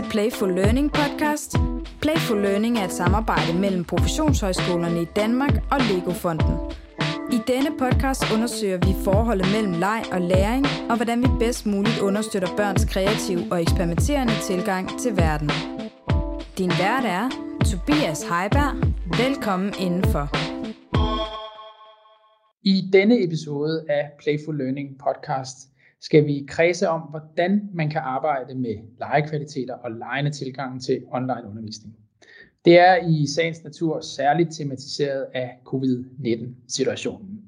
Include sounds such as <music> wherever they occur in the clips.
til Playful Learning podcast. Playful Learning er et samarbejde mellem professionshøjskolerne i Danmark og Lego-fonden. I denne podcast undersøger vi forholdet mellem leg og læring, og hvordan vi bedst muligt understøtter børns kreative og eksperimenterende tilgang til verden. Din vært er Tobias Heiberg. Velkommen indenfor. I denne episode af Playful Learning podcast skal vi kredse om, hvordan man kan arbejde med legekvaliteter og legende tilgang til online undervisning. Det er i sagens natur særligt tematiseret af covid-19-situationen.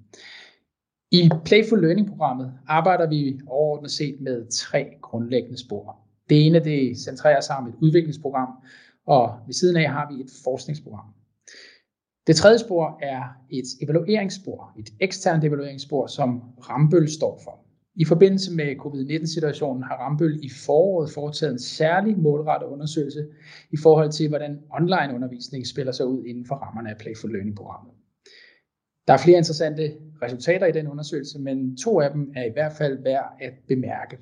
I Playful Learning-programmet arbejder vi overordnet set med tre grundlæggende spor. Det ene det centrerer sig om et udviklingsprogram, og ved siden af har vi et forskningsprogram. Det tredje spor er et evalueringsspor, et eksternt evalueringsspor, som Rambøl står for. I forbindelse med covid-19-situationen har Rambøl i foråret foretaget en særlig målrettet undersøgelse i forhold til, hvordan online-undervisning spiller sig ud inden for rammerne af Playful Learning-programmet. Der er flere interessante resultater i den undersøgelse, men to af dem er i hvert fald værd at bemærke.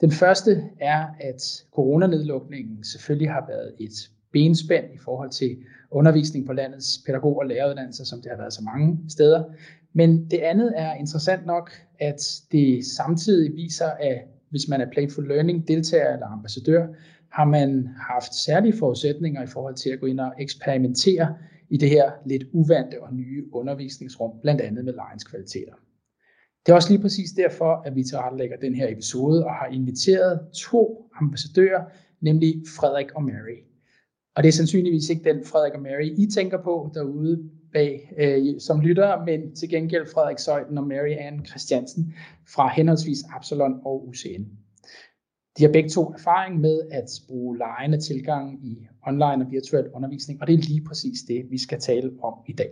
Den første er, at coronanedlukningen selvfølgelig har været et benspænd i forhold til undervisning på landets pædagog- og læreruddannelser, som det har været så mange steder. Men det andet er interessant nok, at det samtidig viser, at hvis man er Playful Learning deltager eller ambassadør, har man haft særlige forudsætninger i forhold til at gå ind og eksperimentere i det her lidt uvante og nye undervisningsrum, blandt andet med lejens kvaliteter. Det er også lige præcis derfor, at vi tilrettelægger den her episode og har inviteret to ambassadører, nemlig Frederik og Mary. Og det er sandsynligvis ikke den Frederik og Mary, I tænker på derude bag øh, som lytter, men til gengæld Frederik Søjden og Mary Ann Christiansen fra henholdsvis Absalon og UCN. De har begge to erfaring med at bruge lejende tilgang i online og virtuel undervisning, og det er lige præcis det, vi skal tale om i dag.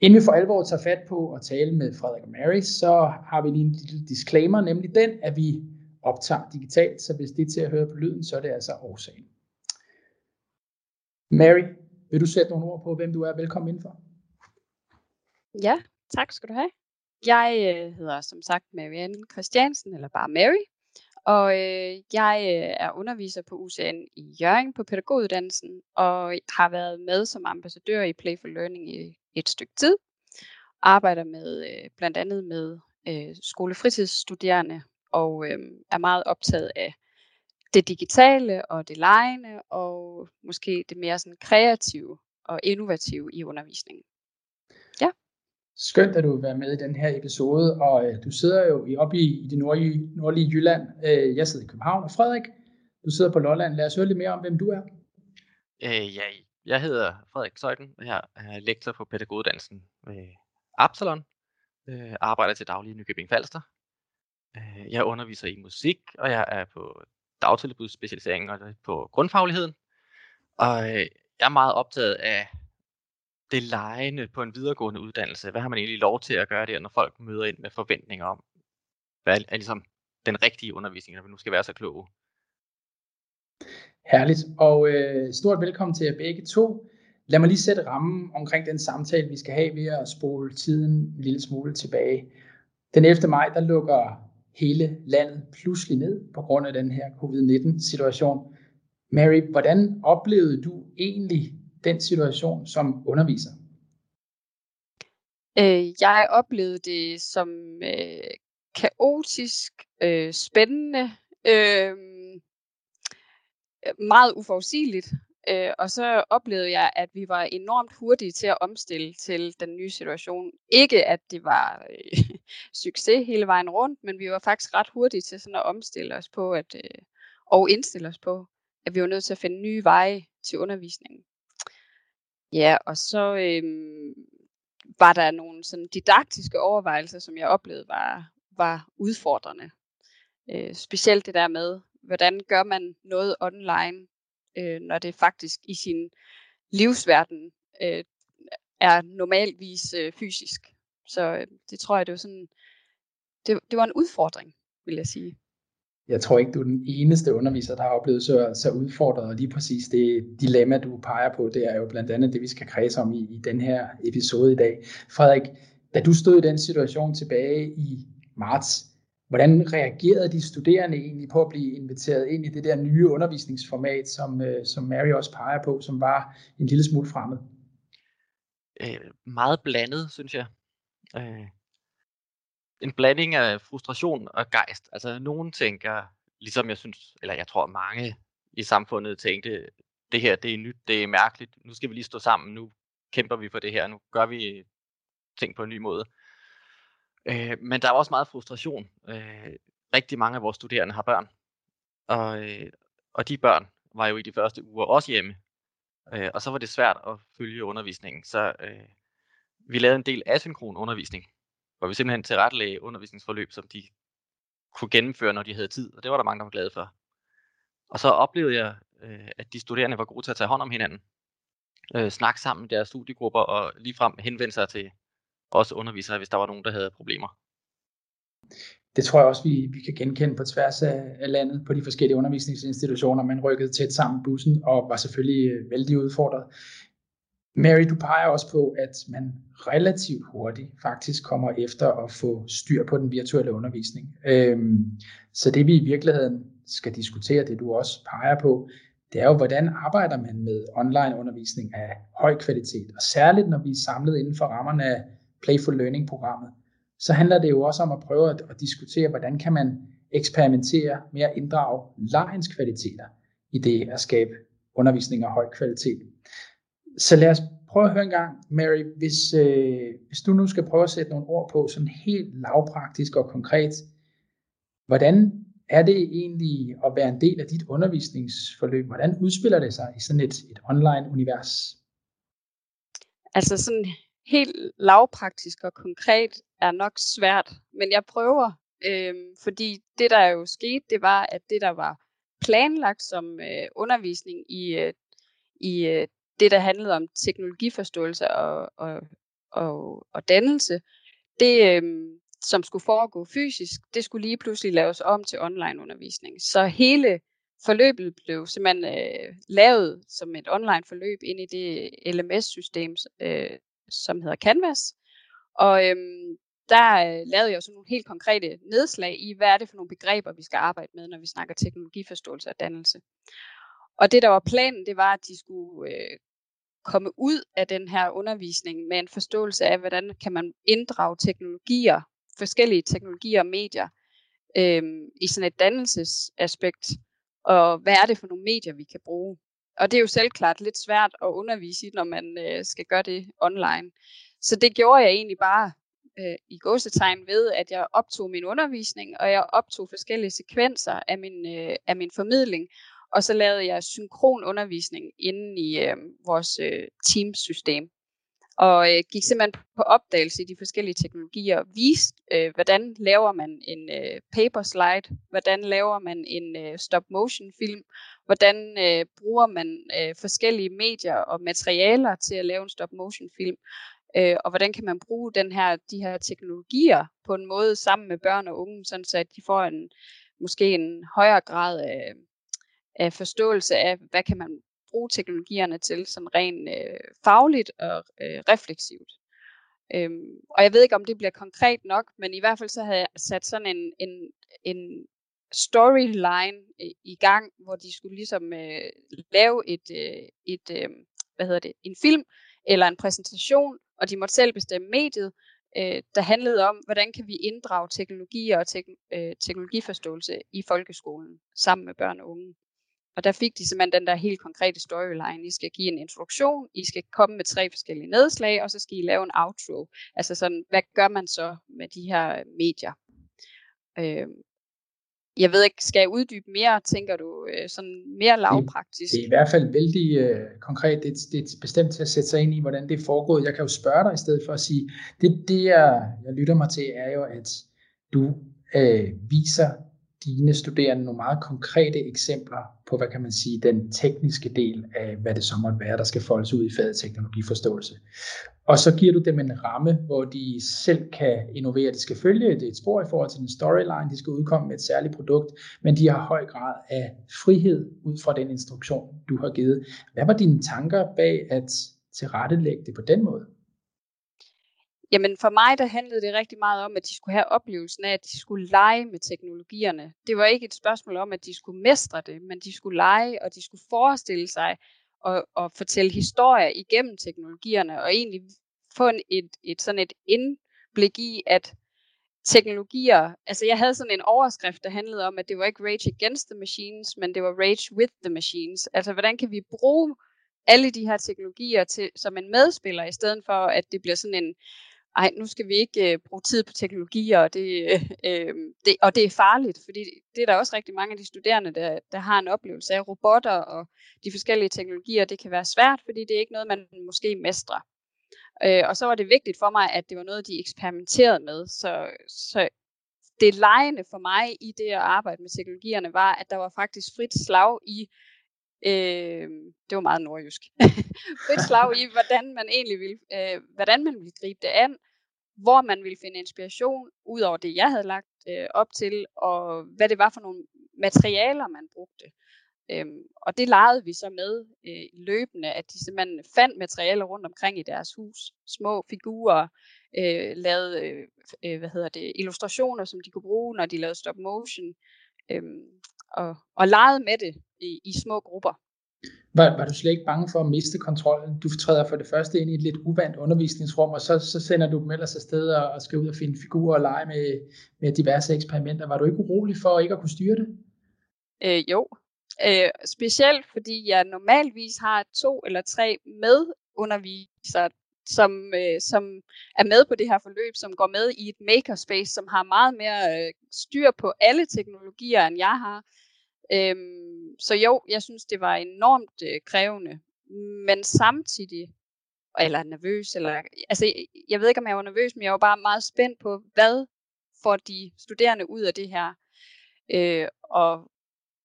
Inden vi for alvor tager fat på at tale med Frederik og Mary, så har vi lige en lille disclaimer, nemlig den, at vi optager digitalt, så hvis det er til at høre på lyden, så er det altså årsagen. Mary, vil du sætte nogle ord på, hvem du er? Velkommen indenfor. Ja, tak skal du have. Jeg øh, hedder som sagt Marianne Christiansen, eller bare Mary, og øh, jeg øh, er underviser på UCN i Jørgen på pædagoguddannelsen, og har været med som ambassadør i Playful Learning i et stykke tid. Arbejder med øh, blandt andet med øh, skolefritidsstuderende, og øh, er meget optaget af det digitale og det legende, og måske det mere sådan kreative og innovative i undervisningen. Ja. Skønt, at du vil være med i den her episode, og øh, du sidder jo oppe i, i det nordlige, nordlige Jylland. Øh, jeg sidder i København, og Frederik, du sidder på Lolland. Lad os høre lidt mere om, hvem du er. Øh, ja, jeg hedder Frederik Søjden, og jeg er lektor på pædagoguddannelsen ved Absalon. Øh, arbejder til daglig i Nykøbing Falster. Øh, jeg underviser i musik, og jeg er på dagtilbudsspecialisering og øh, på grundfagligheden. Og øh, jeg er meget optaget af det lejende på en videregående uddannelse. Hvad har man egentlig lov til at gøre der, når folk møder ind med forventninger om, hvad er ligesom den rigtige undervisning, når vi nu skal være så kloge? Herligt, og øh, stort velkommen til jer begge to. Lad mig lige sætte rammen omkring den samtale, vi skal have ved at spole tiden en lille smule tilbage. Den 11. maj, der lukker hele landet pludselig ned på grund af den her covid-19 situation. Mary, hvordan oplevede du egentlig den situation som underviser? Øh, jeg oplevede det som øh, kaotisk, øh, spændende, øh, meget uforudsigeligt. Øh, og så oplevede jeg, at vi var enormt hurtige til at omstille til den nye situation. Ikke at det var øh, <laughs> succes hele vejen rundt, men vi var faktisk ret hurtige til sådan at omstille os på at, øh, og indstille os på, at vi var nødt til at finde nye veje til undervisningen. Ja, og så øh, var der nogle sådan didaktiske overvejelser, som jeg oplevede var, var udfordrende. Øh, specielt det der med, hvordan gør man noget online, øh, når det faktisk i sin livsverden øh, er normalvis øh, fysisk. Så øh, det tror jeg, det var sådan, det, det var en udfordring, vil jeg sige. Jeg tror ikke, du er den eneste underviser, der har oplevet så, så udfordret, og lige præcis det dilemma, du peger på, det er jo blandt andet det, vi skal kredse om i, i den her episode i dag. Frederik, da du stod i den situation tilbage i marts, Hvordan reagerede de studerende egentlig på at blive inviteret ind i det der nye undervisningsformat, som, øh, som Mary også peger på, som var en lille smule fremmed? Øh, meget blandet, synes jeg. Øh, en blanding af frustration og gejst. Altså, nogen tænker, ligesom jeg synes, eller jeg tror mange i samfundet tænkte, det her det er nyt, det er mærkeligt, nu skal vi lige stå sammen, nu kæmper vi for det her, nu gør vi ting på en ny måde. Øh, Øh, men der er også meget frustration. Øh, rigtig mange af vores studerende har børn, og, øh, og de børn var jo i de første uger også hjemme, øh, og så var det svært at følge undervisningen. Så øh, vi lavede en del asynkron undervisning, hvor vi simpelthen tilrettelagde undervisningsforløb, som de kunne gennemføre, når de havde tid, og det var der mange, der var glade for. Og så oplevede jeg, øh, at de studerende var gode til at tage hånd om hinanden, øh, snakke sammen i deres studiegrupper og ligefrem henvende sig til også undervisere, hvis der var nogen, der havde problemer. Det tror jeg også, vi, vi kan genkende på tværs af, af landet på de forskellige undervisningsinstitutioner. Man rykkede tæt sammen bussen og var selvfølgelig øh, vældig udfordret. Mary, du peger også på, at man relativt hurtigt faktisk kommer efter at få styr på den virtuelle undervisning. Øhm, så det vi i virkeligheden skal diskutere, det du også peger på, det er jo, hvordan arbejder man med online undervisning af høj kvalitet, og særligt når vi er samlet inden for rammerne af Playful Learning-programmet, så handler det jo også om at prøve at, at diskutere, hvordan kan man eksperimentere med at inddrage lejens kvaliteter i det at skabe undervisning af høj kvalitet. Så lad os prøve at høre en gang, Mary, hvis, øh, hvis du nu skal prøve at sætte nogle ord på, sådan helt lavpraktisk og konkret, hvordan er det egentlig at være en del af dit undervisningsforløb? Hvordan udspiller det sig i sådan et, et online-univers? Altså sådan helt lavpraktisk og konkret er nok svært, men jeg prøver, øh, fordi det der jo skete, det var, at det der var planlagt som øh, undervisning i, øh, i øh, det, der handlede om teknologiforståelse og, og, og, og dannelse, det, øh, som skulle foregå fysisk, det skulle lige pludselig laves om til online undervisning. Så hele forløbet blev simpelthen øh, lavet som et online forløb ind i det LMS-system, øh, som hedder Canvas. Og øhm, der øh, lavede jeg jo sådan nogle helt konkrete nedslag i, hvad er det for nogle begreber, vi skal arbejde med, når vi snakker teknologiforståelse og dannelse. Og det, der var planen, det var, at de skulle øh, komme ud af den her undervisning med en forståelse af, hvordan kan man inddrage teknologier, forskellige teknologier og medier, øh, i sådan et dannelsesaspekt, og hvad er det for nogle medier, vi kan bruge. Og det er jo selvklart lidt svært at undervise i, når man øh, skal gøre det online. Så det gjorde jeg egentlig bare øh, i gåsetegn ved, at jeg optog min undervisning, og jeg optog forskellige sekvenser af min, øh, af min formidling, og så lavede jeg synkron undervisning inde i øh, vores øh, Teams-system. Og øh, gik simpelthen på opdagelse i de forskellige teknologier og viste, øh, hvordan laver man en øh, paper slide, hvordan laver man en øh, stop-motion film, hvordan øh, bruger man øh, forskellige medier og materialer til at lave en stop-motion film, øh, og hvordan kan man bruge den her, de her teknologier på en måde sammen med børn og unge, sådan så at de får en måske en højere grad af, af forståelse af, hvad kan man bruge teknologierne til, sådan rent øh, fagligt og øh, refleksivt. Øhm, og jeg ved ikke, om det bliver konkret nok, men i hvert fald så havde jeg sat sådan en, en, en storyline i, i gang, hvor de skulle ligesom øh, lave et, øh, et øh, hvad hedder det, en film eller en præsentation, og de måtte selv bestemme mediet, øh, der handlede om, hvordan kan vi inddrage teknologier og tek- øh, teknologiforståelse i folkeskolen sammen med børn og unge. Og der fik de simpelthen den der helt konkrete storyline. I skal give en introduktion, I skal komme med tre forskellige nedslag, og så skal I lave en outro. Altså sådan, hvad gør man så med de her medier? Øh, jeg ved ikke, skal jeg uddybe mere, tænker du, øh, sådan mere lavpraktisk? Det, det er i hvert fald vældig øh, konkret. Det, det er bestemt til at sætte sig ind i, hvordan det er foregået. Jeg kan jo spørge dig i stedet for at sige, det, det jeg, jeg lytter mig til, er jo, at du øh, viser dine studerende nogle meget konkrete eksempler på, hvad kan man sige, den tekniske del af, hvad det så måtte være, der skal foldes ud i faget teknologiforståelse. Og så giver du dem en ramme, hvor de selv kan innovere. De skal følge det et spor i forhold til en storyline, de skal udkomme med et særligt produkt, men de har høj grad af frihed ud fra den instruktion, du har givet. Hvad var dine tanker bag at tilrettelægge det på den måde? Jamen for mig, der handlede det rigtig meget om, at de skulle have oplevelsen af, at de skulle lege med teknologierne. Det var ikke et spørgsmål om, at de skulle mestre det, men de skulle lege, og de skulle forestille sig og, og fortælle historier igennem teknologierne, og egentlig få en, et, et sådan et indblik i, at teknologier, altså jeg havde sådan en overskrift, der handlede om, at det var ikke rage against the machines, men det var rage with the machines. Altså hvordan kan vi bruge alle de her teknologier til, som en medspiller, i stedet for at det bliver sådan en, ej, nu skal vi ikke øh, bruge tid på teknologier, og det, <laughs> øh, det, og det er farligt, fordi det er der også rigtig mange af de studerende, der, der har en oplevelse af robotter og de forskellige teknologier. Det kan være svært, fordi det er ikke noget, man måske mestrer. Øh, og så var det vigtigt for mig, at det var noget, de eksperimenterede med. Så, så det lejende for mig i det at arbejde med teknologierne var, at der var faktisk frit slag i, øh, det var meget nordjysk, <laughs> frit slag i, hvordan man egentlig ville, øh, hvordan man ville gribe det an, hvor man ville finde inspiration, ud over det, jeg havde lagt øh, op til, og hvad det var for nogle materialer, man brugte. Øhm, og det legede vi så med øh, løbende, at de simpelthen fandt materialer rundt omkring i deres hus, små figurer, øh, lavede øh, øh, hvad hedder det, illustrationer, som de kunne bruge, når de lavede stop motion, øh, og, og legede med det i, i små grupper. Var, var du slet ikke bange for at miste kontrollen? Du træder for det første ind i et lidt uvandt undervisningsrum, og så, så sender du dem ellers afsted og, og skal ud og finde figurer og lege med, med diverse eksperimenter. Var du ikke urolig for ikke at kunne styre det? Øh, jo, Øh, specielt fordi jeg normalvis har to eller tre medundervisere, som, øh, som er med på det her forløb, som går med i et makerspace, som har meget mere øh, styr på alle teknologier, end jeg har. Øhm, så jo, jeg synes, det var enormt øh, krævende, men samtidig, eller nervøs, eller, altså jeg ved ikke, om jeg var nervøs, men jeg var bare meget spændt på, hvad får de studerende ud af det her. Øh, og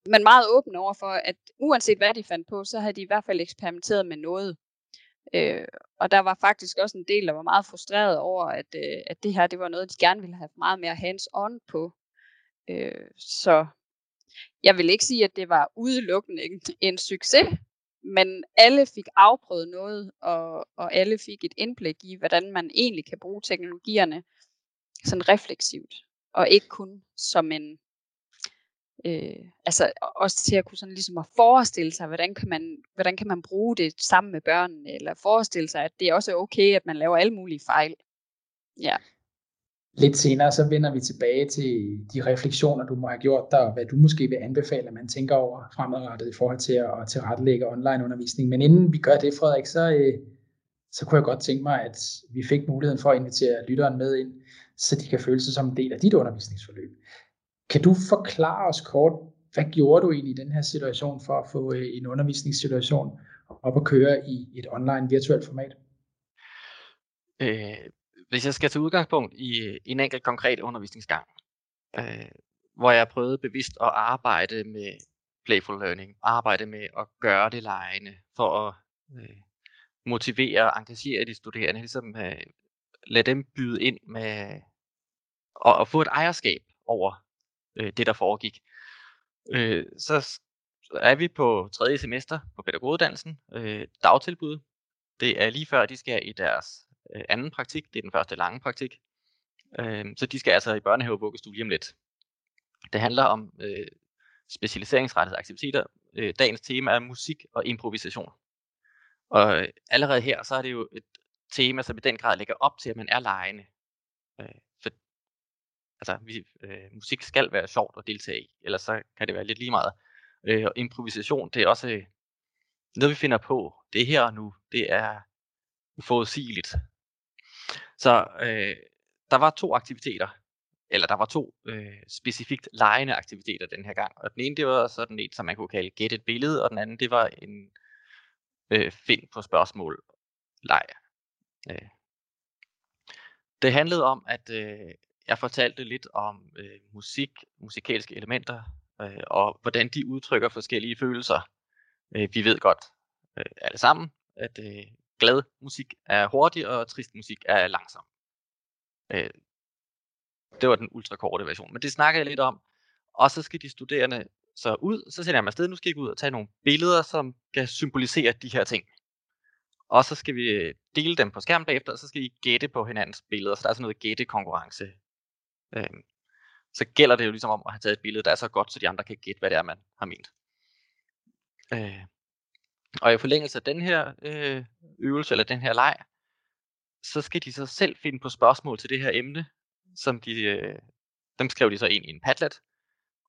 men meget åben over for, at uanset hvad de fandt på, så havde de i hvert fald eksperimenteret med noget. Øh, og der var faktisk også en del, der var meget frustreret over, at, øh, at det her det var noget, de gerne ville have meget mere hands-on på. Øh, så jeg vil ikke sige, at det var udelukkende en, succes, men alle fik afprøvet noget, og, og alle fik et indblik i, hvordan man egentlig kan bruge teknologierne sådan refleksivt, og ikke kun som en Øh, altså også til at kunne sådan ligesom at forestille sig, hvordan kan, man, hvordan kan man bruge det sammen med børnene, eller forestille sig, at det også er okay, at man laver alle mulige fejl. Ja. Lidt senere, så vender vi tilbage til de refleksioner, du må have gjort der, og hvad du måske vil anbefale, at man tænker over fremadrettet i forhold til at tilrettelægge online undervisning. Men inden vi gør det, Frederik, så, øh, så kunne jeg godt tænke mig, at vi fik muligheden for at invitere lytteren med ind, så de kan føle sig som en del af dit undervisningsforløb. Kan du forklare os kort, hvad gjorde du egentlig i den her situation for at få øh, en undervisningssituation op at køre i et online virtuelt format? Øh, hvis jeg skal tage udgangspunkt i en enkelt konkret undervisningsgang, øh, hvor jeg prøvede bevidst at arbejde med playful learning, arbejde med at gøre det lejende, for at øh, motivere og engagere de studerende, ligesom øh, lade dem byde ind med og, og få et ejerskab over øh, det, der foregik. Øh, så er vi på tredje semester på pædagoguddannelsen, øh, dagtilbud. Det er lige før, de skal i deres øh, anden praktik. Det er den første lange praktik. Øh, så de skal altså i børnehave og lige om lidt. Det handler om øh, specialiseringsrettede aktiviteter. Øh, dagens tema er musik og improvisation. Og øh, allerede her, så er det jo et tema, som i den grad lægger op til, at man er lejende. Øh, altså, vi, øh, musik skal være sjovt at deltage i, ellers så kan det være lidt lige meget. Øh, og improvisation, det er også øh, noget, vi finder på. Det er her og nu. Det er uforudsigeligt. Så øh, der var to aktiviteter, eller der var to øh, specifikt lejende aktiviteter den her gang. Og den ene, det var sådan et, som man kunne kalde gæt et billede, og den anden, det var en øh, find på spørgsmål leg. Øh. Det handlede om, at øh, jeg fortalte lidt om øh, musik, musikalske elementer, øh, og hvordan de udtrykker forskellige følelser. Øh, vi ved godt øh, alle sammen, at øh, glad musik er hurtig, og trist musik er langsom. Øh, det var den ultrakorte version, men det snakker jeg lidt om. Og så skal de studerende så ud, så sender jeg mig afsted, nu skal jeg ud og tage nogle billeder, som kan symbolisere de her ting. Og så skal vi øh, dele dem på skærmen bagefter, og så skal I gætte på hinandens billeder. Så der er sådan noget gættekonkurrence. Øhm, så gælder det jo ligesom om at have taget et billede, der er så godt, så de andre kan gætte, hvad det er, man har ment. Øh, og i forlængelse af den her øh, øvelse, eller den her leg, så skal de så selv finde på spørgsmål til det her emne, som de, øh, dem skrev de så ind i en Padlet,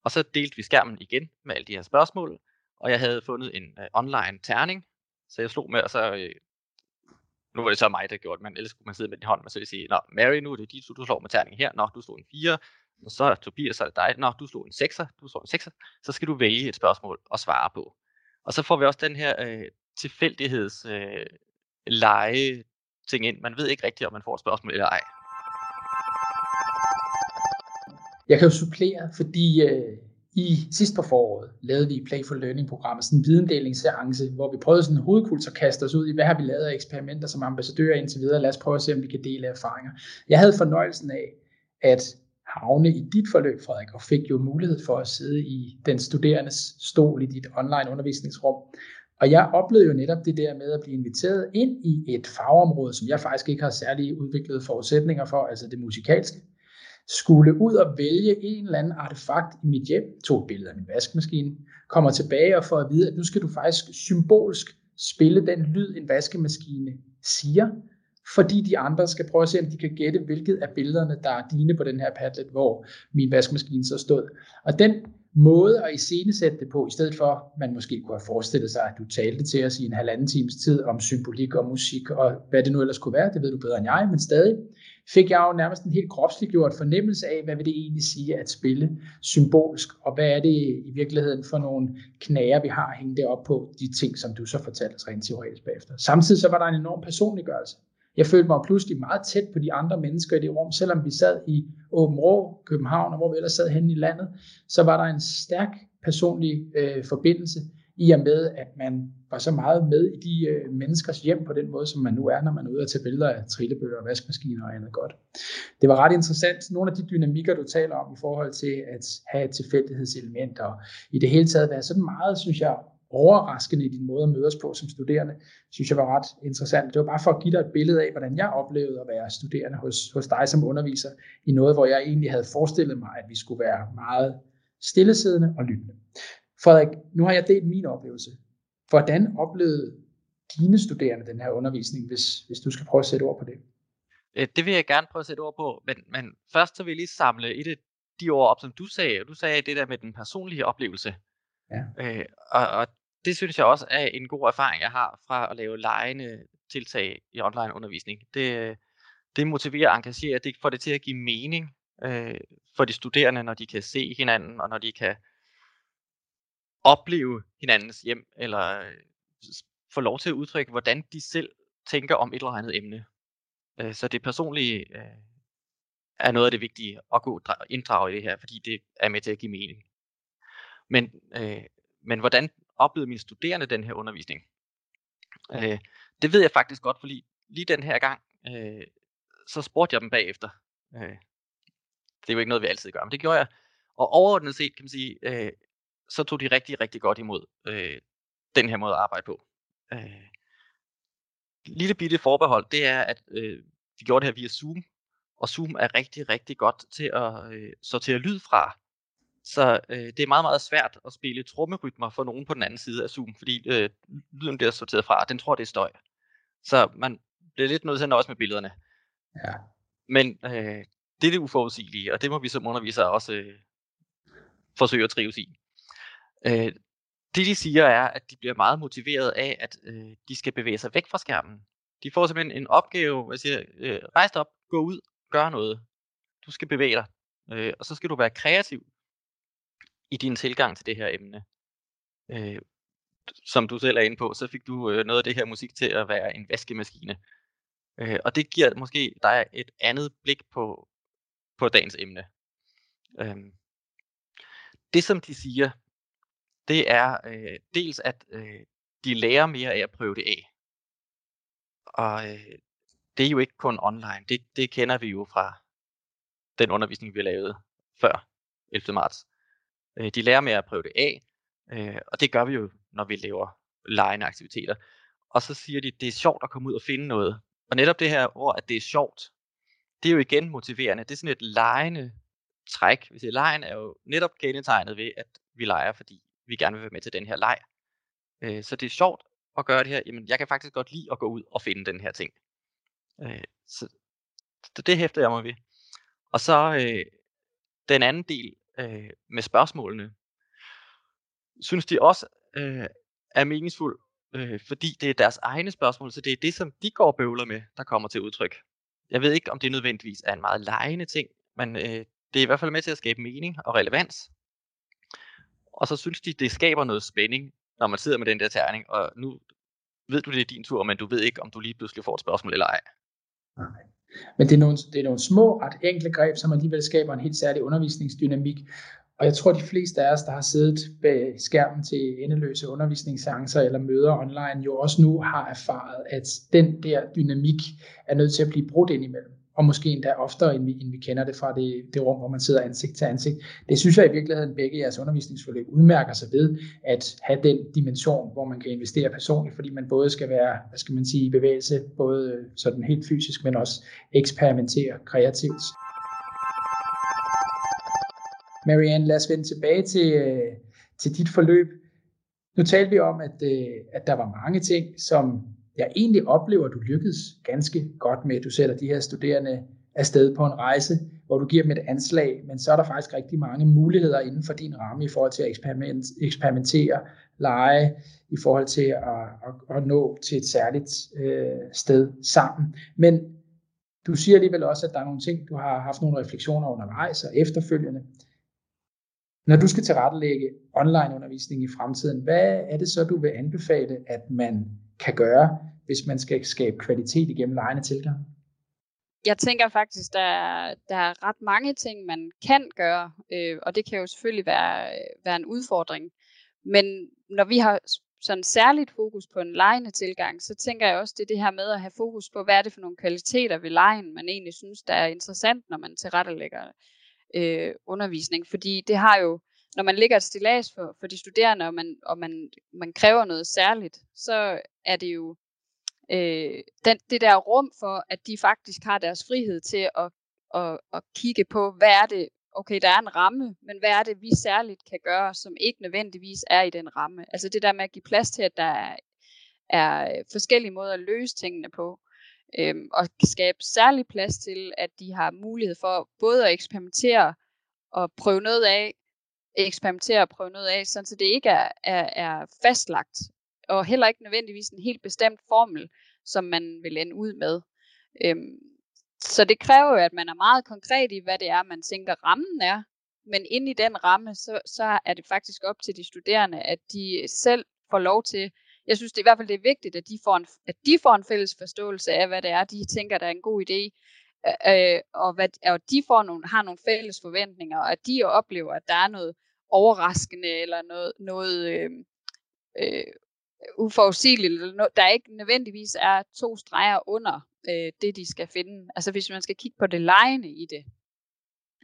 og så delte vi skærmen igen med alle de her spørgsmål, og jeg havde fundet en øh, online terning, så jeg slog med, og så, øh, nu var det så mig, der gjorde det, men ellers kunne man sidde med din hånd, og så ville sige, nå, Mary, nu er det dit, du slår med terningen her, nå, du slog en 4, og så Tobias, så er det dig, nå, du slog en 6'er, du slår en 6'er, så skal du vælge et spørgsmål og svare på. Og så får vi også den her øh, tilfældigheds øh, lege ting ind. Man ved ikke rigtigt, om man får et spørgsmål eller ej. Jeg kan jo supplere, fordi øh, i sidst på foråret lavede vi i Playful Learning-programmet sådan en videndelingsseance, hvor vi prøvede sådan en hovedkult at kaste os ud i, hvad har vi lavet af eksperimenter som ambassadører indtil videre. Lad os prøve at se, om vi kan dele erfaringer. Jeg havde fornøjelsen af at havne i dit forløb, Frederik, og fik jo mulighed for at sidde i den studerendes stol i dit online undervisningsrum. Og jeg oplevede jo netop det der med at blive inviteret ind i et fagområde, som jeg faktisk ikke har særlig udviklede forudsætninger for, altså det musikalske. Skulle ud og vælge en eller anden artefakt i mit hjem, tog et billede af min vaskemaskine, kommer tilbage og får at vide, at nu skal du faktisk symbolsk spille den lyd, en vaskemaskine siger, fordi de andre skal prøve at se, om de kan gætte, hvilket af billederne, der er dine på den her Padlet, hvor min vaskemaskine så stod. Og den måde at iscenesætte det på, i stedet for, man måske kunne have forestillet sig, at du talte til os i en halvanden times tid om symbolik og musik og hvad det nu ellers kunne være, det ved du bedre end jeg, men stadig fik jeg jo nærmest en helt kropsliggjort fornemmelse af, hvad vil det egentlig sige at spille symbolsk, og hvad er det i virkeligheden for nogle knager, vi har hængt det op på, de ting, som du så fortalte os rent teoretisk bagefter. Samtidig så var der en enorm personliggørelse. Jeg følte mig pludselig meget tæt på de andre mennesker i det rum, selvom vi sad i Åben Rå, København, og hvor vi ellers sad henne i landet, så var der en stærk personlig øh, forbindelse i og med, at man var så meget med i de øh, menneskers hjem på den måde, som man nu er, når man er ude og tage billeder af trillebøger, vaskemaskiner og andet godt. Det var ret interessant. Nogle af de dynamikker, du taler om i forhold til at have et tilfældighedselement og i det hele taget være sådan meget, synes jeg, overraskende i din måde at mødes på som studerende, synes jeg var ret interessant. Det var bare for at give dig et billede af, hvordan jeg oplevede at være studerende hos, hos dig som underviser, i noget, hvor jeg egentlig havde forestillet mig, at vi skulle være meget stillesiddende og lyttende. Frederik, nu har jeg delt min oplevelse. Hvordan oplevede dine studerende den her undervisning, hvis, hvis du skal prøve at sætte ord på det? Øh, det vil jeg gerne prøve at sætte ord på, men, men først så vil jeg lige samle et af de ord op, som du sagde. Du sagde det der med den personlige oplevelse. Ja. Øh, og, og det synes jeg også er en god erfaring, jeg har fra at lave lejende tiltag i online undervisning. Det, det motiverer og engagerer, det får det til at give mening øh, for de studerende, når de kan se hinanden, og når de kan opleve hinandens hjem, eller øh, få lov til at udtrykke, hvordan de selv tænker om et eller andet emne. Øh, så det personlige øh, er noget af det vigtige at gå inddrage i det her, fordi det er med til at give mening. Men, øh, men hvordan oplevede mine studerende den her undervisning? Øh, det ved jeg faktisk godt, fordi lige den her gang, øh, så spurgte jeg dem bagefter. Øh, det er jo ikke noget, vi altid gør, men det gjorde jeg. Og overordnet set, kan man sige, øh, så tog de rigtig, rigtig godt imod øh, den her måde at arbejde på. Øh, lille bitte forbehold, det er, at øh, vi gjorde det her via Zoom, og Zoom er rigtig, rigtig godt til at øh, sortere lyd fra. Så øh, det er meget, meget svært at spille trommerytmer for nogen på den anden side af Zoom, fordi øh, lyden bliver sorteret fra, den tror, det er støj. Så man bliver lidt nødt til at nøjes med billederne. Ja. Men øh, det er det uforudsigelige, og det må vi som undervisere også øh, forsøge at trives i. Øh, det de siger er, at de bliver meget motiveret af, at øh, de skal bevæge sig væk fra skærmen. De får simpelthen en opgave, hvor jeg siger, øh, rejs op, gå ud, gør noget. Du skal bevæge dig, øh, og så skal du være kreativ i din tilgang til det her emne. Øh, som du selv er inde på, så fik du øh, noget af det her musik til at være en vaskemaskine. Øh, og det giver måske dig et andet blik på, på dagens emne. Øh, det som de siger, det er øh, dels, at øh, de lærer mere af at prøve det af. Og øh, det er jo ikke kun online. Det, det kender vi jo fra den undervisning, vi lavede før 11. marts. Øh, de lærer med at prøve det af, øh, og det gør vi jo, når vi laver lejende aktiviteter. og så siger de, det er sjovt at komme ud og finde noget. Og netop det her ord, at det er sjovt, det er jo igen motiverende. Det er sådan et lejende træk. Hvis lejen er jo netop kendetegnet ved, at vi leger, fordi vi gerne vil være med til den her leg. Øh, så det er sjovt at gøre det her. Jamen, jeg kan faktisk godt lide at gå ud og finde den her ting. Øh, så, så det hæfter jeg mig ved. Og så øh, den anden del øh, med spørgsmålene, synes de også øh, er meningsfuld, øh, fordi det er deres egne spørgsmål, så det er det, som de går og bøvler med, der kommer til udtryk. Jeg ved ikke, om det nødvendigvis er en meget lejende ting, men øh, det er i hvert fald med til at skabe mening og relevans. Og så synes de, det skaber noget spænding, når man sidder med den der terning, og nu ved du, det er din tur, men du ved ikke, om du lige pludselig får et spørgsmål eller ej. Nej. Men det er, nogle, det er nogle små, ret enkle greb, som alligevel skaber en helt særlig undervisningsdynamik. Og jeg tror, de fleste af os, der har siddet bag skærmen til endeløse undervisningsseancer eller møder online, jo også nu har erfaret, at den der dynamik er nødt til at blive brudt ind imellem og måske endda oftere, end vi, end vi kender det fra det, det rum, hvor man sidder ansigt til ansigt. Det synes jeg i virkeligheden begge jeres undervisningsforløb udmærker sig ved, at have den dimension, hvor man kan investere personligt, fordi man både skal være, hvad skal man sige, i bevægelse, både øh, sådan helt fysisk, men også eksperimentere kreativt. Marianne, lad os vende tilbage til, øh, til dit forløb. Nu talte vi om, at, øh, at der var mange ting, som jeg egentlig oplever, at du lykkedes ganske godt med. Du sætter de her studerende afsted på en rejse, hvor du giver dem et anslag, men så er der faktisk rigtig mange muligheder inden for din ramme i forhold til at eksperiment, eksperimentere, lege, i forhold til at, at, at nå til et særligt øh, sted sammen. Men du siger alligevel også, at der er nogle ting, du har haft nogle refleksioner undervejs og efterfølgende. Når du skal tilrettelægge online undervisning i fremtiden, hvad er det så, du vil anbefale, at man kan gøre, hvis man skal skabe kvalitet igennem lejende tilgang? Jeg tænker faktisk, der der er ret mange ting, man kan gøre, øh, og det kan jo selvfølgelig være, øh, være en udfordring. Men når vi har sådan særligt fokus på en lejende tilgang, så tænker jeg også, det er det her med at have fokus på, hvad er det for nogle kvaliteter ved lejen, man egentlig synes, der er interessant, når man tilrettelægger øh, undervisning. Fordi det har jo når man ligger et stillads for, for de studerende, og, man, og man, man kræver noget særligt, så er det jo øh, den, det der rum for, at de faktisk har deres frihed til at, at, at kigge på, hvad er det, okay, der er en ramme, men hvad er det, vi særligt kan gøre, som ikke nødvendigvis er i den ramme. Altså det der med at give plads til, at der er, er forskellige måder at løse tingene på, øhm, og skabe særlig plads til, at de har mulighed for både at eksperimentere og prøve noget af, eksperimentere og prøve noget af, sådan så det ikke er, er, er fastlagt, og heller ikke nødvendigvis en helt bestemt formel, som man vil ende ud med. Øhm, så det kræver jo, at man er meget konkret i, hvad det er, man tænker rammen er, men inde i den ramme, så, så er det faktisk op til de studerende, at de selv får lov til, jeg synes det i hvert fald det er vigtigt, at de får en, at de får en fælles forståelse af, hvad det er, de tænker, der er en god idé, øh, øh og, hvad, og de får nogle, har nogle fælles forventninger, og at de oplever, at der er noget overraskende, eller noget, noget øh, øh, uforudsigeligt, eller noget, der ikke nødvendigvis er to streger under øh, det, de skal finde. Altså hvis man skal kigge på det lejende i det.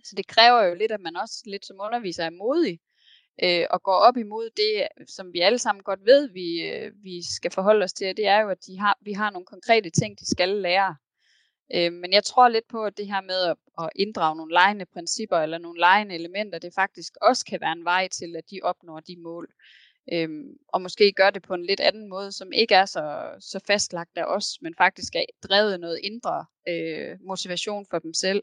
Så det kræver jo lidt, at man også lidt som underviser er modig, øh, og går op imod det, som vi alle sammen godt ved, vi, øh, vi skal forholde os til, det er jo, at de har, vi har nogle konkrete ting, de skal lære. Øh, men jeg tror lidt på, at det her med at, at inddrage nogle lejende principper eller nogle lejende elementer, det faktisk også kan være en vej til, at de opnår de mål. Øhm, og måske gør det på en lidt anden måde, som ikke er så, så fastlagt af os, men faktisk er drevet noget indre øh, motivation for dem selv.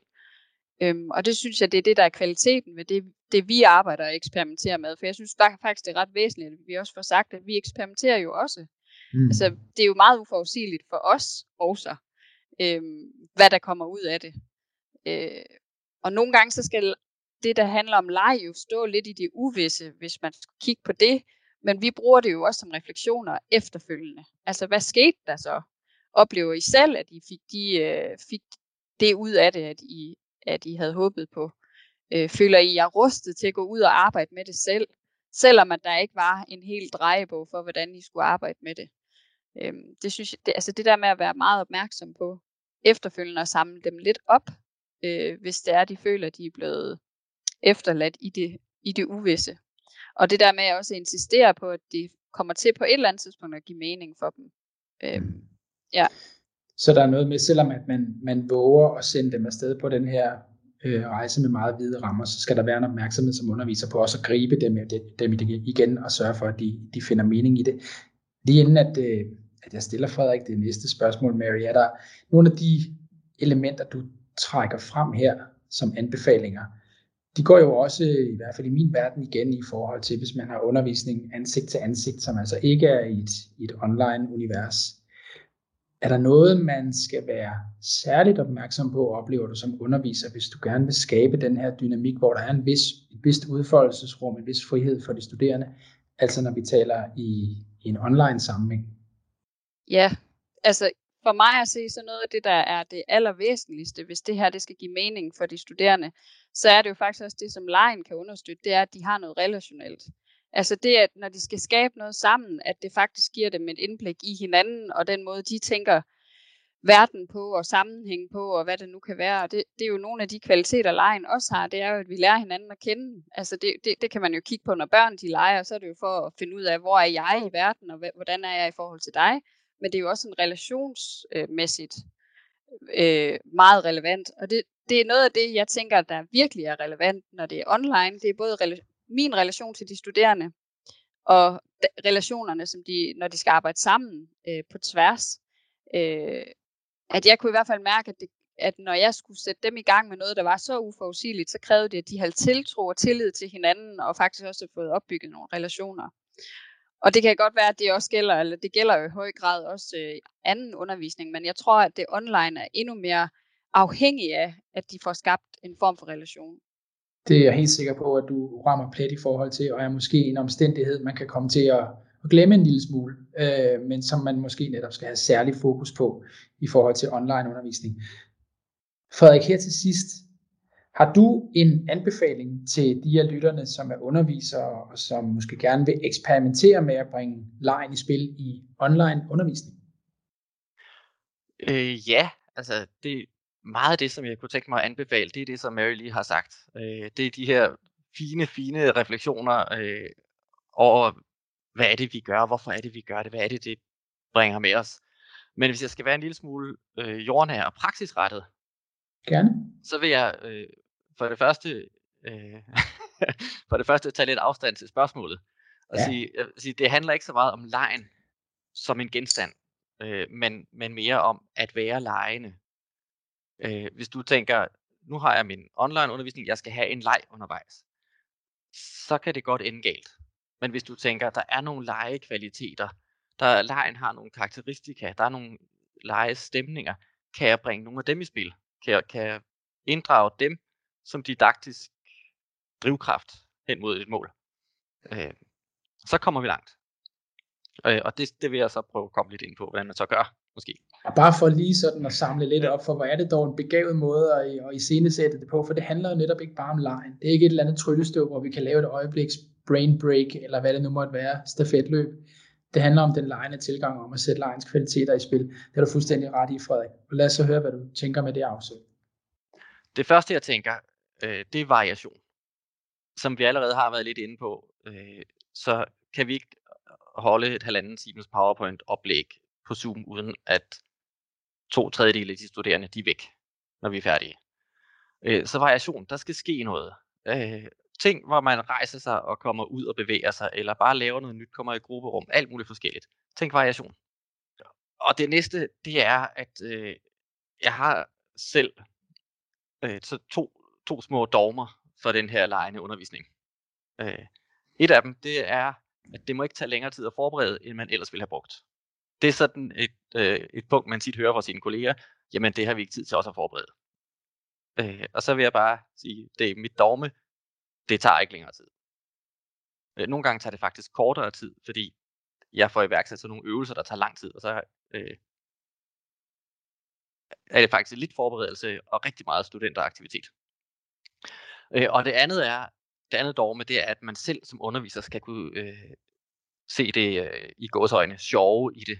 Øhm, og det synes jeg, det er det, der er kvaliteten ved det, det, vi arbejder og eksperimenterer med. For jeg synes faktisk, det er ret væsentligt, at vi også får sagt, at vi eksperimenterer jo også. Mm. Altså, det er jo meget uforudsigeligt for os også øh, hvad der kommer ud af det. Øh, og nogle gange så skal det, der handler om leg, jo stå lidt i det uvisse, hvis man skal kigge på det. Men vi bruger det jo også som refleksioner efterfølgende. Altså, hvad skete der så? Oplever I selv, at I fik, de, øh, fik det ud af det, at I, at I havde håbet på? Øh, føler I jer rustet til at gå ud og arbejde med det selv? Selvom at der ikke var en hel drejebog for, hvordan I skulle arbejde med det. Øhm, det synes jeg, det, altså det der med at være meget opmærksom på efterfølgende og samle dem lidt op, øh, hvis det er, de føler, at de er blevet efterladt i det, i det uvisse. Og det der med at også insistere på, at det kommer til på et eller andet tidspunkt at give mening for dem. Øh, ja. Så der er noget med, selvom at man, man våger at sende dem afsted på den her øh, rejse med meget hvide rammer, så skal der være en opmærksomhed som underviser på også at gribe dem, dem igen og sørge for, at de, de finder mening i det. Lige inden at, øh, at jeg stiller Frederik det næste spørgsmål, Mary, er der nogle af de elementer, du trækker frem her som anbefalinger, de går jo også, i hvert fald i min verden, igen i forhold til, hvis man har undervisning ansigt til ansigt, som altså ikke er i et, i et online-univers. Er der noget, man skal være særligt opmærksom på, oplever du som underviser, hvis du gerne vil skabe den her dynamik, hvor der er en vis, et vist udfoldelsesrum, en vis frihed for de studerende, altså når vi taler i, i en online sammenhæng? Ja, altså for mig at se, så noget af det, der er det allervæsentligste, hvis det her det skal give mening for de studerende, så er det jo faktisk også det, som lejen kan understøtte, det er, at de har noget relationelt. Altså det, at når de skal skabe noget sammen, at det faktisk giver dem et indblik i hinanden, og den måde, de tænker verden på, og sammenhæng på, og hvad det nu kan være. Og det, det er jo nogle af de kvaliteter, lejen også har, det er jo, at vi lærer hinanden at kende. Altså det, det, det kan man jo kigge på, når børn de leger, så er det jo for at finde ud af, hvor er jeg i verden, og hvordan er jeg i forhold til dig. Men det er jo også en relationsmæssigt øh, meget relevant. Og det, det er noget af det, jeg tænker, der virkelig er relevant, når det er online. Det er både min relation til de studerende, og relationerne, som de, når de skal arbejde sammen øh, på tværs. Øh, at jeg kunne i hvert fald mærke, at, det, at når jeg skulle sætte dem i gang med noget, der var så uforudsigeligt, så krævede det, at de havde tiltro og tillid til hinanden, og faktisk også fået opbygget nogle relationer. Og det kan godt være, at det også gælder, eller det gælder jo i høj grad også øh, anden undervisning, men jeg tror, at det online er endnu mere afhængig af, at de får skabt en form for relation. Det er jeg helt sikker på, at du rammer plet i forhold til, og er måske en omstændighed, man kan komme til at, at glemme en lille smule, øh, men som man måske netop skal have særlig fokus på i forhold til online undervisning. Frederik, her til sidst, har du en anbefaling til de af lytterne, som er undervisere og som måske gerne vil eksperimentere med at bringe lejen i spil i online undervisning? Øh, ja, altså det, meget af det, som jeg kunne tænke mig at anbefale, det er det, som Mary lige har sagt. Øh, det er de her fine, fine refleksioner øh, over, hvad er det, vi gør, hvorfor er det, vi gør det, hvad er det, det bringer med os. Men hvis jeg skal være en lille smule øh, jordnær og praksisrettet, Gerne. så vil jeg øh, for det første øh, <laughs> for det første tage lidt afstand til spørgsmålet og ja. sige, sige, det handler ikke så meget om lejen som en genstand, øh, men, men mere om at være lejende. Øh, hvis du tænker, nu har jeg min online undervisning, jeg skal have en leg undervejs, så kan det godt ende galt. Men hvis du tænker, der er nogle legekvaliteter, der lejen har nogle karakteristika, der er nogle lejestemninger, kan jeg bringe nogle af dem i spil? Kan kan inddrage dem som didaktisk drivkraft hen mod et mål? Øh, så kommer vi langt. Øh, og det, det vil jeg så prøve at komme lidt ind på, hvordan man så gør, måske. Og bare for lige sådan at samle lidt op for, hvor er det dog en begavet måde at, at iscenesætte det på, for det handler jo netop ikke bare om lejen. Det er ikke et eller andet tryllestøv, hvor vi kan lave et øjebliks brain break, eller hvad det nu måtte være, stafetløb. Det handler om den lejende tilgang om at sætte lejens kvaliteter i spil. Det er du fuldstændig ret i, Frederik. Og lad os så høre, hvad du tænker med det afsøg. Det første, jeg tænker, øh, det er variation. Som vi allerede har været lidt inde på, øh, så kan vi ikke holde et halvanden times PowerPoint oplæg på Zoom, uden at to tredjedele af de studerende, de er væk, når vi er færdige. Øh, så variation, der skal ske noget. Øh, ting, hvor man rejser sig og kommer ud og bevæger sig, eller bare laver noget nyt, kommer i grupperum, alt muligt forskelligt. Tænk variation. Og det næste, det er, at øh, jeg har selv øh, to, to små dogmer for den her lejende undervisning. Øh, et af dem, det er, at det må ikke tage længere tid at forberede, end man ellers ville have brugt. Det er sådan et, øh, et punkt, man tit hører fra sine kolleger, jamen det har vi ikke tid til også at forberede. Øh, og så vil jeg bare sige, det er mit dogme, det tager ikke længere tid. Øh, nogle gange tager det faktisk kortere tid, fordi jeg får iværksat sådan nogle øvelser, der tager lang tid, og så øh, er det faktisk lidt forberedelse og rigtig meget studenteraktivitet. Øh, og det andet er, det andet dogme, det er, at man selv som underviser skal kunne øh, se det øh, i gåsøjne sjove i det.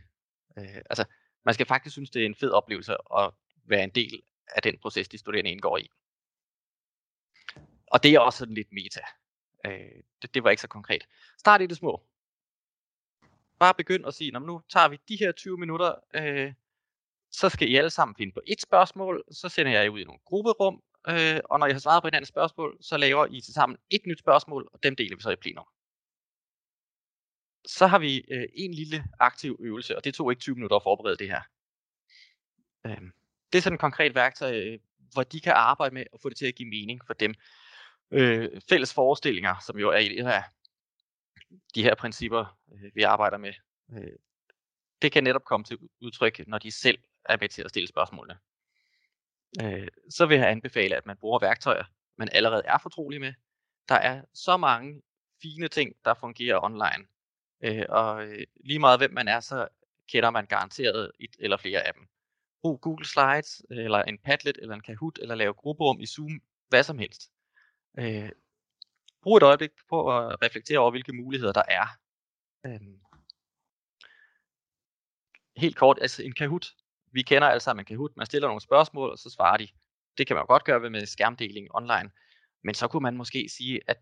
Øh, altså, man skal faktisk synes, det er en fed oplevelse at være en del af den proces, de studerende indgår i. Og det er også sådan lidt meta. Øh, det, det var ikke så konkret. Start i det små. bare begynd at sige, nu tager vi de her 20 minutter, øh, så skal I alle sammen finde på et spørgsmål, så sender jeg jer ud i nogle grupperum, øh, og når I har svaret på hinandens spørgsmål, så laver I til sammen et nyt spørgsmål, og dem deler vi så i plenum. Så har vi øh, en lille aktiv øvelse, og det tog ikke 20 minutter at forberede det her. Øh, det er sådan et konkret værktøj, øh, hvor de kan arbejde med at få det til at give mening for dem. Øh, fælles forestillinger, som jo er et af de her principper, øh, vi arbejder med, øh, det kan netop komme til udtryk, når de selv er med til at stille spørgsmålene. Øh, så vil jeg anbefale, at man bruger værktøjer, man allerede er fortrolig med. Der er så mange fine ting, der fungerer online. Øh, og øh, lige meget hvem man er, så kender man garanteret et eller flere af dem. Brug Google Slides, eller en Padlet, eller en Kahoot, eller lave grupperum i Zoom, hvad som helst. Øh, brug et øjeblik på at reflektere over, hvilke muligheder der er. Øh, helt kort, altså en Kahoot, vi kender alle sammen en Kahoot, man stiller nogle spørgsmål, og så svarer de. Det kan man godt gøre med skærmdeling online, men så kunne man måske sige, at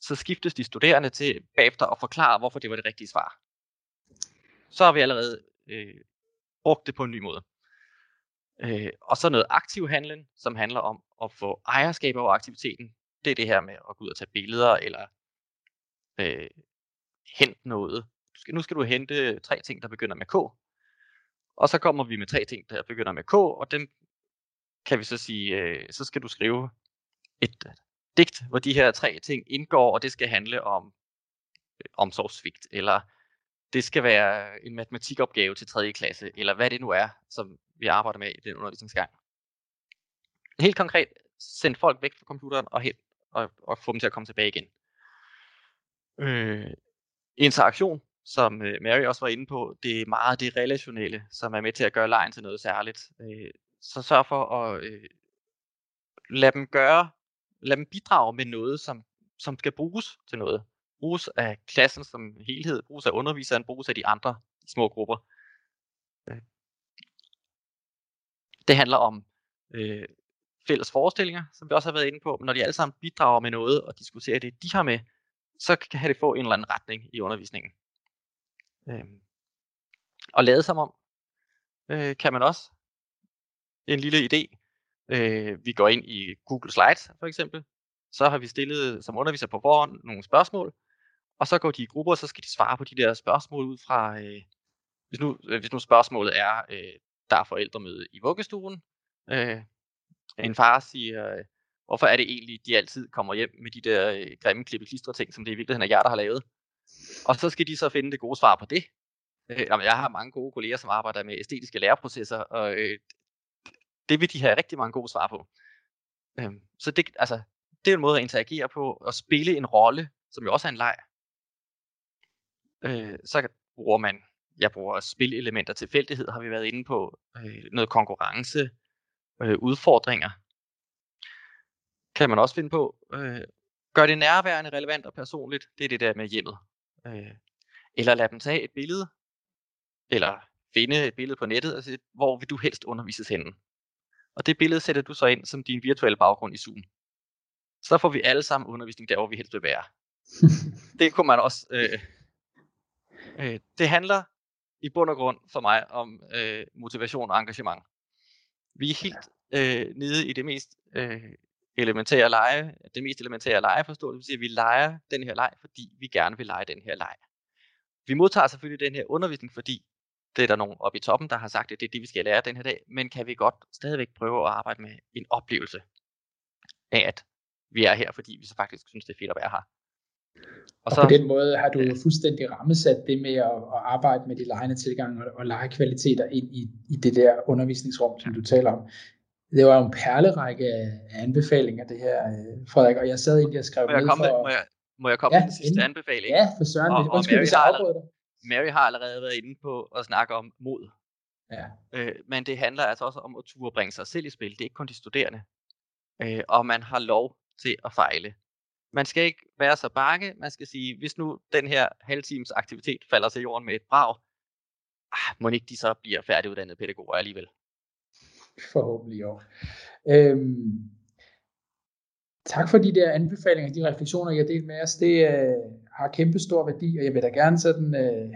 så skiftes de studerende til bagefter at forklare, hvorfor det var det rigtige svar. Så har vi allerede øh, brugt det på en ny måde. Øh, og så noget aktiv handling, som handler om at få ejerskab over aktiviteten. Det er det her med at gå ud og tage billeder, eller øh, hente noget. Nu skal du hente tre ting, der begynder med K. Og så kommer vi med tre ting, der begynder med K, og dem kan vi så sige, øh, så skal du skrive et øh, digt, hvor de her tre ting indgår, og det skal handle om øh, omsorgssvigt, eller det skal være en matematikopgave til 3. klasse, eller hvad det nu er, som vi arbejder med i den undervisningsgang. Helt konkret, send folk væk fra computeren og, hen, og, og få dem til at komme tilbage igen. Øh, interaktion, som øh, Mary også var inde på, det er meget det relationelle, som er med til at gøre lejen til noget særligt. Øh, så sørg for at øh, lade dem gøre, lade dem bidrage med noget, som, som skal bruges til noget. Bruges af klassen som helhed, bruges af underviseren, bruges af de andre små grupper. Øh. Det handler om øh, fælles forestillinger, som vi også har været inde på. Men når de alle sammen bidrager med noget og diskuterer det, de har med, så kan det få en eller anden retning i undervisningen. Øh, og lade som om, øh, kan man også. En lille idé. Øh, vi går ind i Google Slides for eksempel. Så har vi stillet som underviser på forhånd nogle spørgsmål. Og så går de i grupper, og så skal de svare på de der spørgsmål ud fra, øh, hvis, nu, øh, hvis nu spørgsmålet er, øh, der er forældremøde i vuggestuen. Øh, en far siger, øh, hvorfor er det egentlig, de altid kommer hjem med de der øh, grimme klippe ting, som det i virkeligheden er jer, der har lavet. Og så skal de så finde det gode svar på det. Øh, jeg har mange gode kolleger, som arbejder med æstetiske læreprocesser, og øh, det vil de have rigtig mange gode svar på. Øh, så det, altså, det er en måde at interagere på, og spille en rolle, som jo også er en leg. Øh, så bruger man, jeg bruger spillelementer, tilfældighed har vi været inde på, øh, noget konkurrence, øh, udfordringer, kan man også finde på. Øh, gør det nærværende, relevant og personligt, det er det der med hjemmet. Øh, eller lad dem tage et billede, eller finde et billede på nettet, altså, hvor vil du helst undervises henne. Og det billede sætter du så ind som din virtuelle baggrund i Zoom. Så får vi alle sammen undervisning der, hvor vi helst vil være. <laughs> det kunne man også... Øh, øh, det handler i bund og grund for mig om øh, motivation og engagement. Vi er helt øh, nede i det mest øh, elementære lege, det mest elementære legeforståelse, det vil sige, at vi leger den her leg, fordi vi gerne vil lege den her leg. Vi modtager selvfølgelig den her undervisning, fordi det er der nogen oppe i toppen, der har sagt, at det er det, vi skal lære den her dag, men kan vi godt stadigvæk prøve at arbejde med en oplevelse af, at vi er her, fordi vi så faktisk synes, det er fedt at være her. Og, og så, på den måde har du jo fuldstændig rammesat det med at, at arbejde med de lejende tilgang og, og legekvaliteter ind i, i det der undervisningsrum, som du taler om det var jo en perlerække af anbefalinger, det her, øh, Frederik, og jeg sad egentlig og skrev må jeg komme for... Med, må, jeg, må jeg komme ja, med den sidste anbefaling? Ja, for søren, og, hvis jeg afbryder dig. Mary har allerede været inde på at snakke om mod. Ja. Øh, men det handler altså også om at turde bringe sig selv i spil. Det er ikke kun de studerende. Øh, og man har lov til at fejle. Man skal ikke være så bange. Man skal sige, hvis nu den her halvtimes aktivitet falder til jorden med et brag, ah, må ikke de så bliver færdiguddannede pædagoger alligevel forhåbentlig jo. Øhm, tak for de der anbefalinger, de refleksioner, jeg har delt med os. Det øh, har kæmpe stor værdi, og jeg vil da gerne sådan, øh,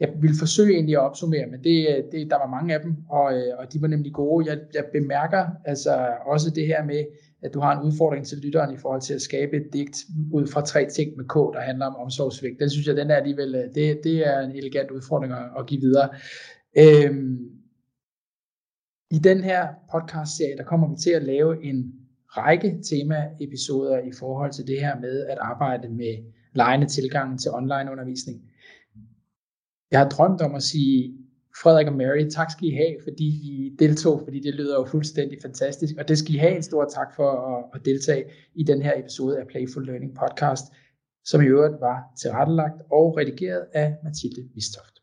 jeg ville forsøge egentlig at opsummere, men det, det, der var mange af dem, og, øh, og de var nemlig gode. Jeg, jeg bemærker altså også det her med, at du har en udfordring til lytteren i forhold til at skabe et digt ud fra tre ting med K, der handler om omsorgsvægt. Den synes jeg, den er alligevel, øh, det, det er en elegant udfordring at, at give videre. Øhm, I den her podcast-serie, der kommer vi til at lave en række tema-episoder i forhold til det her med at arbejde med lejende tilgang til online undervisning. Jeg har drømt om at sige, Frederik og Mary, tak skal I have, fordi I deltog, fordi det lyder jo fuldstændig fantastisk, og det skal I have en stor tak for at, at deltage i den her episode af Playful Learning Podcast, som i øvrigt var tilrettelagt og redigeret af Mathilde Vistoft.